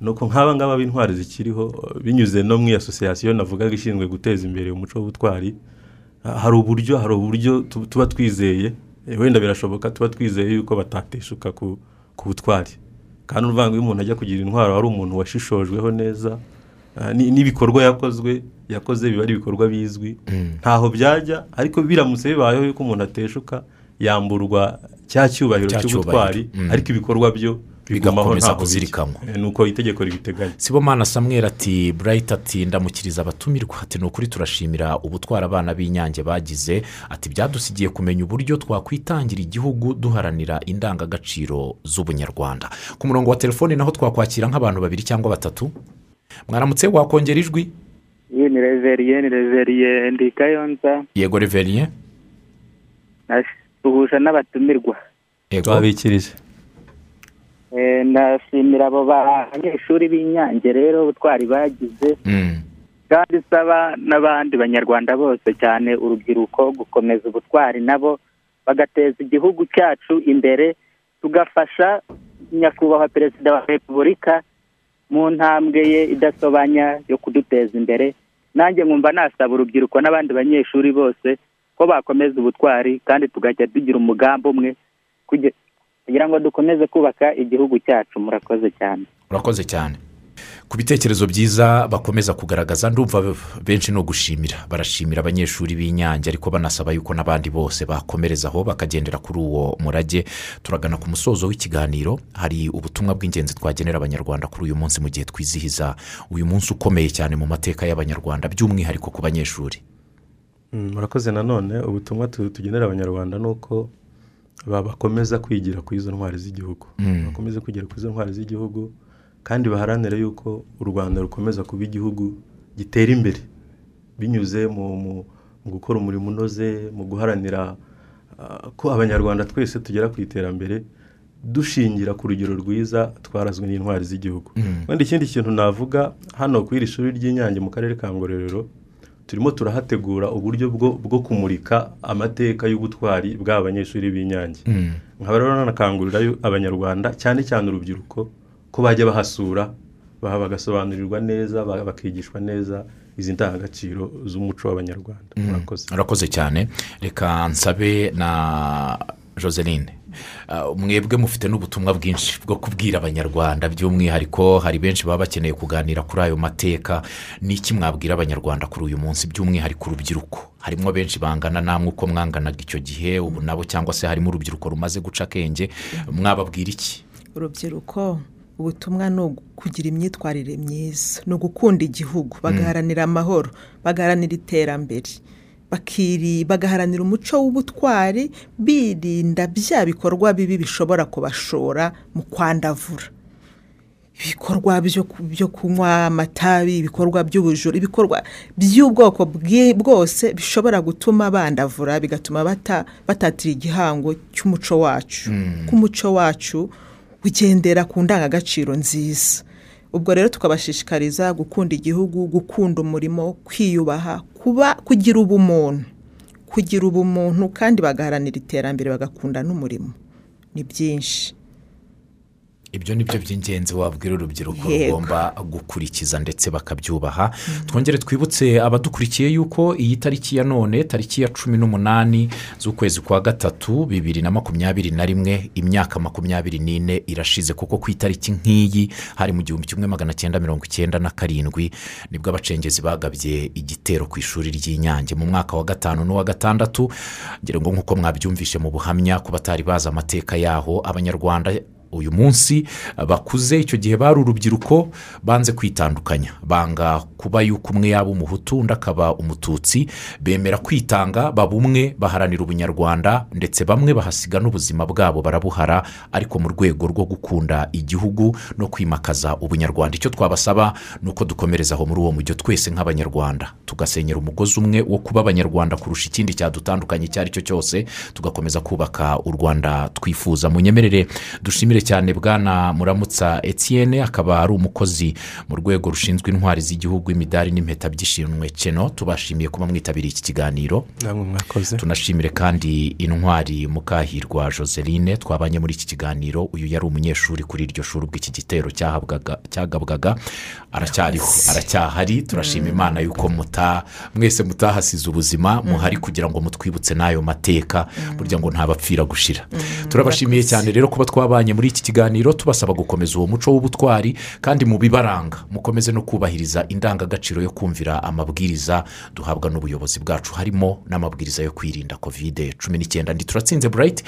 ni uko nk'aba ngaba b'intwari zikiriho binyuze no mu asosiyasiyo navugaga ishinzwe guteza imbere umuco w'ubutwari uh, hari uburyo hari uburyo tu- tuba twizeye Eh, wenda birashoboka tuba twizeye yuko batateshuka ku butwari. Kandi uvuga ngo iyo umuntu ajya kugira intwaro ari umuntu washishojweho neza ah, n'ibikorwa yakozwe yakoze biba ari ibikorwa bizwi ntaho byajya ariko biramutse bibayeho yuko umuntu ateshuka yamburwa cya cyubahiro cy'ubutwari. Mm. ariko ibikorwa byo Bigakomeza kuzirikanwa. bijya. Eh, ni uko itegeko ribiteganya sibomana samweri ati burayiti ati ndamukiriza abatumirwa ati ni ukuri turashimira ubutwara abana b'inyange bagize ati byadusigiye kumenya uburyo twakwitangira igihugu duharanira indangagaciro z'ubunyarwanda ku murongo wa telefoni naho twakwakira nk'abantu babiri cyangwa batatu mwaramutse wakongera ijwi? Iyi ni reveriye ni reveriye ndi kayonza. Yego reveriye nasuhuje n'abatumirwa. Yego. Twabikirije. Eh, ndashimira abo banyeshuri b'inyange rero ubutwari bagize. Mm. kandi isaba n'abandi banyarwanda bose cyane urubyiruko gukomeza ubutwari nabo bagateza igihugu cyacu imbere tugafasha nyakubahwa perezida wa repubulika mu ntambwe ye idasobanya yo kuduteza imbere nanjye nkumva nasaba urubyiruko n'abandi banyeshuri bose ko bakomeza ubutwari kandi tugajya tugira umugambi umwe kugira ngo dukomeze kubaka igihugu cyacu. Murakoze cyane. Urakoze cyane. Ku bitekerezo byiza bakomeza kugaragaza ndumva benshi ni ugushimira. Barashimira abanyeshuri b'inyange ariko banasaba yuko n'abandi bose bakomerezaho bakagendera kuri uwo murage. Turagana ku musozo w'ikiganiro. Hari ubutumwa bw'ingenzi twagenera abanyarwanda kuri uyu munsi mu gihe twizihiza uyu munsi ukomeye cyane mu mateka y'abanyarwanda by'umwihariko ku banyeshuri. Mm, murakoze nanone ubutumwa tu- tugenera abanyarwanda ni uko ba- bakomeza kwigira ku izo ntwari z'igihugu. Mm. bakomeze kwigira ku izo ntwari z'igihugu kandi baharanire yuko u rwanda rukomeza kuba igihugu gitera imbere. Binyuze mu, gukora umurimo unoze mu guharanira ah, ko abanyarwanda twese tugera ku iterambere dushingira ku rugero rwiza twarazwe n'intwari z'igihugu. Wenda ikindi kintu navuga hano ku iri shuri ry'inyange mu karere ka ngororero turimo turahategura uburyo bwo, kumurika amateka y'ubutwari bw'aba banyeshuri b'inyange nkaba rero nanakangurira abanyarwanda cyane cyane urubyiruko ko bajya bahasura baha bagasobanurirwa neza ba- bakigishwa neza izi ndangagaciro z'umuco w'abanyarwanda. Murakoze. Urakoze cyane. Reka nsabe na joseline. Uh, mwebwe mufite n'ubutumwa bwinshi bwo kubwira abanyarwanda. By'umwihariko hari benshi baba bakeneye kuganira kuri ayo mateka. Ni iki mwabwira abanyarwanda kuri uyu munsi? By'umwihariko urubyiruko. Harimo benshi bangana namwe uko mwanganaga icyo gihe ubu nabo cyangwa se harimo urubyiruko rumaze guca akenge mwababwira iki? Urubyiruko. Ubutumwa ni ukugira imyitwarire myiza ni ugukunda igihugu bagaharanira amahoro bagaharanira iterambere bakiri bagaharanira umuco w'ubutwari birinda bya bikorwa bibi bishobora kubashora mu kwandavura. Ibikorwa byo ku- byo kunywa amatabi ibikorwa by'ubujura ibikorwa by'ubwoko bwose bishobora gutuma bandavura bigatuma bata- batatira igihango cy'umuco wacu. Ko umuco wacu ugendera ku ndangagaciro nziza. Ubwo rero tukabashishikariza gukunda igihugu gukunda umurimo kwiyubaha kuba kugira ubumuntu. Kugira ubumuntu kandi bagaharanira iterambere bagakunda n'umurimo. Ni byinshi. Ibyo ni byo by'ingenzi wabwira urubyiruko rugomba gukurikiza ndetse bakabyubaha. Twongere twibutse abadukurikiye yuko iyi tariki ya none tariki ya cumi n'umunani z'ukwezi kwa gatatu bibiri na makumyabiri na rimwe imyaka makumyabiri n'ine irashize. Kuko ku itariki nk'iyi hari mu gihumbi kimwe magana cyenda mirongo icyenda na karindwi ni bwo abacengezi bagabye igitero ku ishuri ry'inyange. Mu mwaka wa gatanu n'uwa gatandatu ngira ngo nk'uko mwabyumvishe mu buhamya ku batari bazi amateka yaho abanyarwanda uyu munsi bakuze icyo gihe bari urubyiruko banze kwitandukanya. Banga kuba yuko umwe yaba umuhutu undi akaba umututsi. Bemera kwitanga baba umwe baharanira ubunyarwanda ndetse bamwe bahasiga n'ubuzima bwabo barabuhara ariko mu rwego rwo gukunda igihugu no kwimakaza ubunyarwanda. Icyo twabasaba ni uko dukomereza aho muri uwo mujyo twese nk'abanyarwanda. Tugasenyera umugozi umwe wo kuba abanyarwanda kurusha ikindi cyadutandukanye icyo ari cyo cyose tugakomeza kubaka u rwanda twifuza. Munyemerere dushimire cyane bwana muramutsa etienne akaba ari umukozi mu rwego rushinzwe intwari z'igihugu imidari n'impeta by'ishimwe keno. Tubashimiye kuba mwitabiriye iki kiganiro. Tunashimire kandi intwari mukahirwa joseline. Twabanye muri iki kiganiro. Uyu yari umunyeshuri kuri iryo shuri ubwo iki gitero cyagabwaga. Aracyariho aracyahari. Turashima imana yuko muta mwese mutahasize ubuzima muhari kugira ngo mutwibutse n'ayo mateka burya ngo ntabapfira gushira. Turabashimiye cyane rero kuba twabanye muri iki kiganiro tubasaba gukomeza uwo muco w'ubutwari kandi mu bibaranga. Mukomeze no kubahiriza indangagaciro yo kumvira amabwiriza duhabwa n'ubuyobozi bwacu. Harimo n'amabwiriza yo kwirinda kovide cumi n'icyenda ndi turatsinze burayiti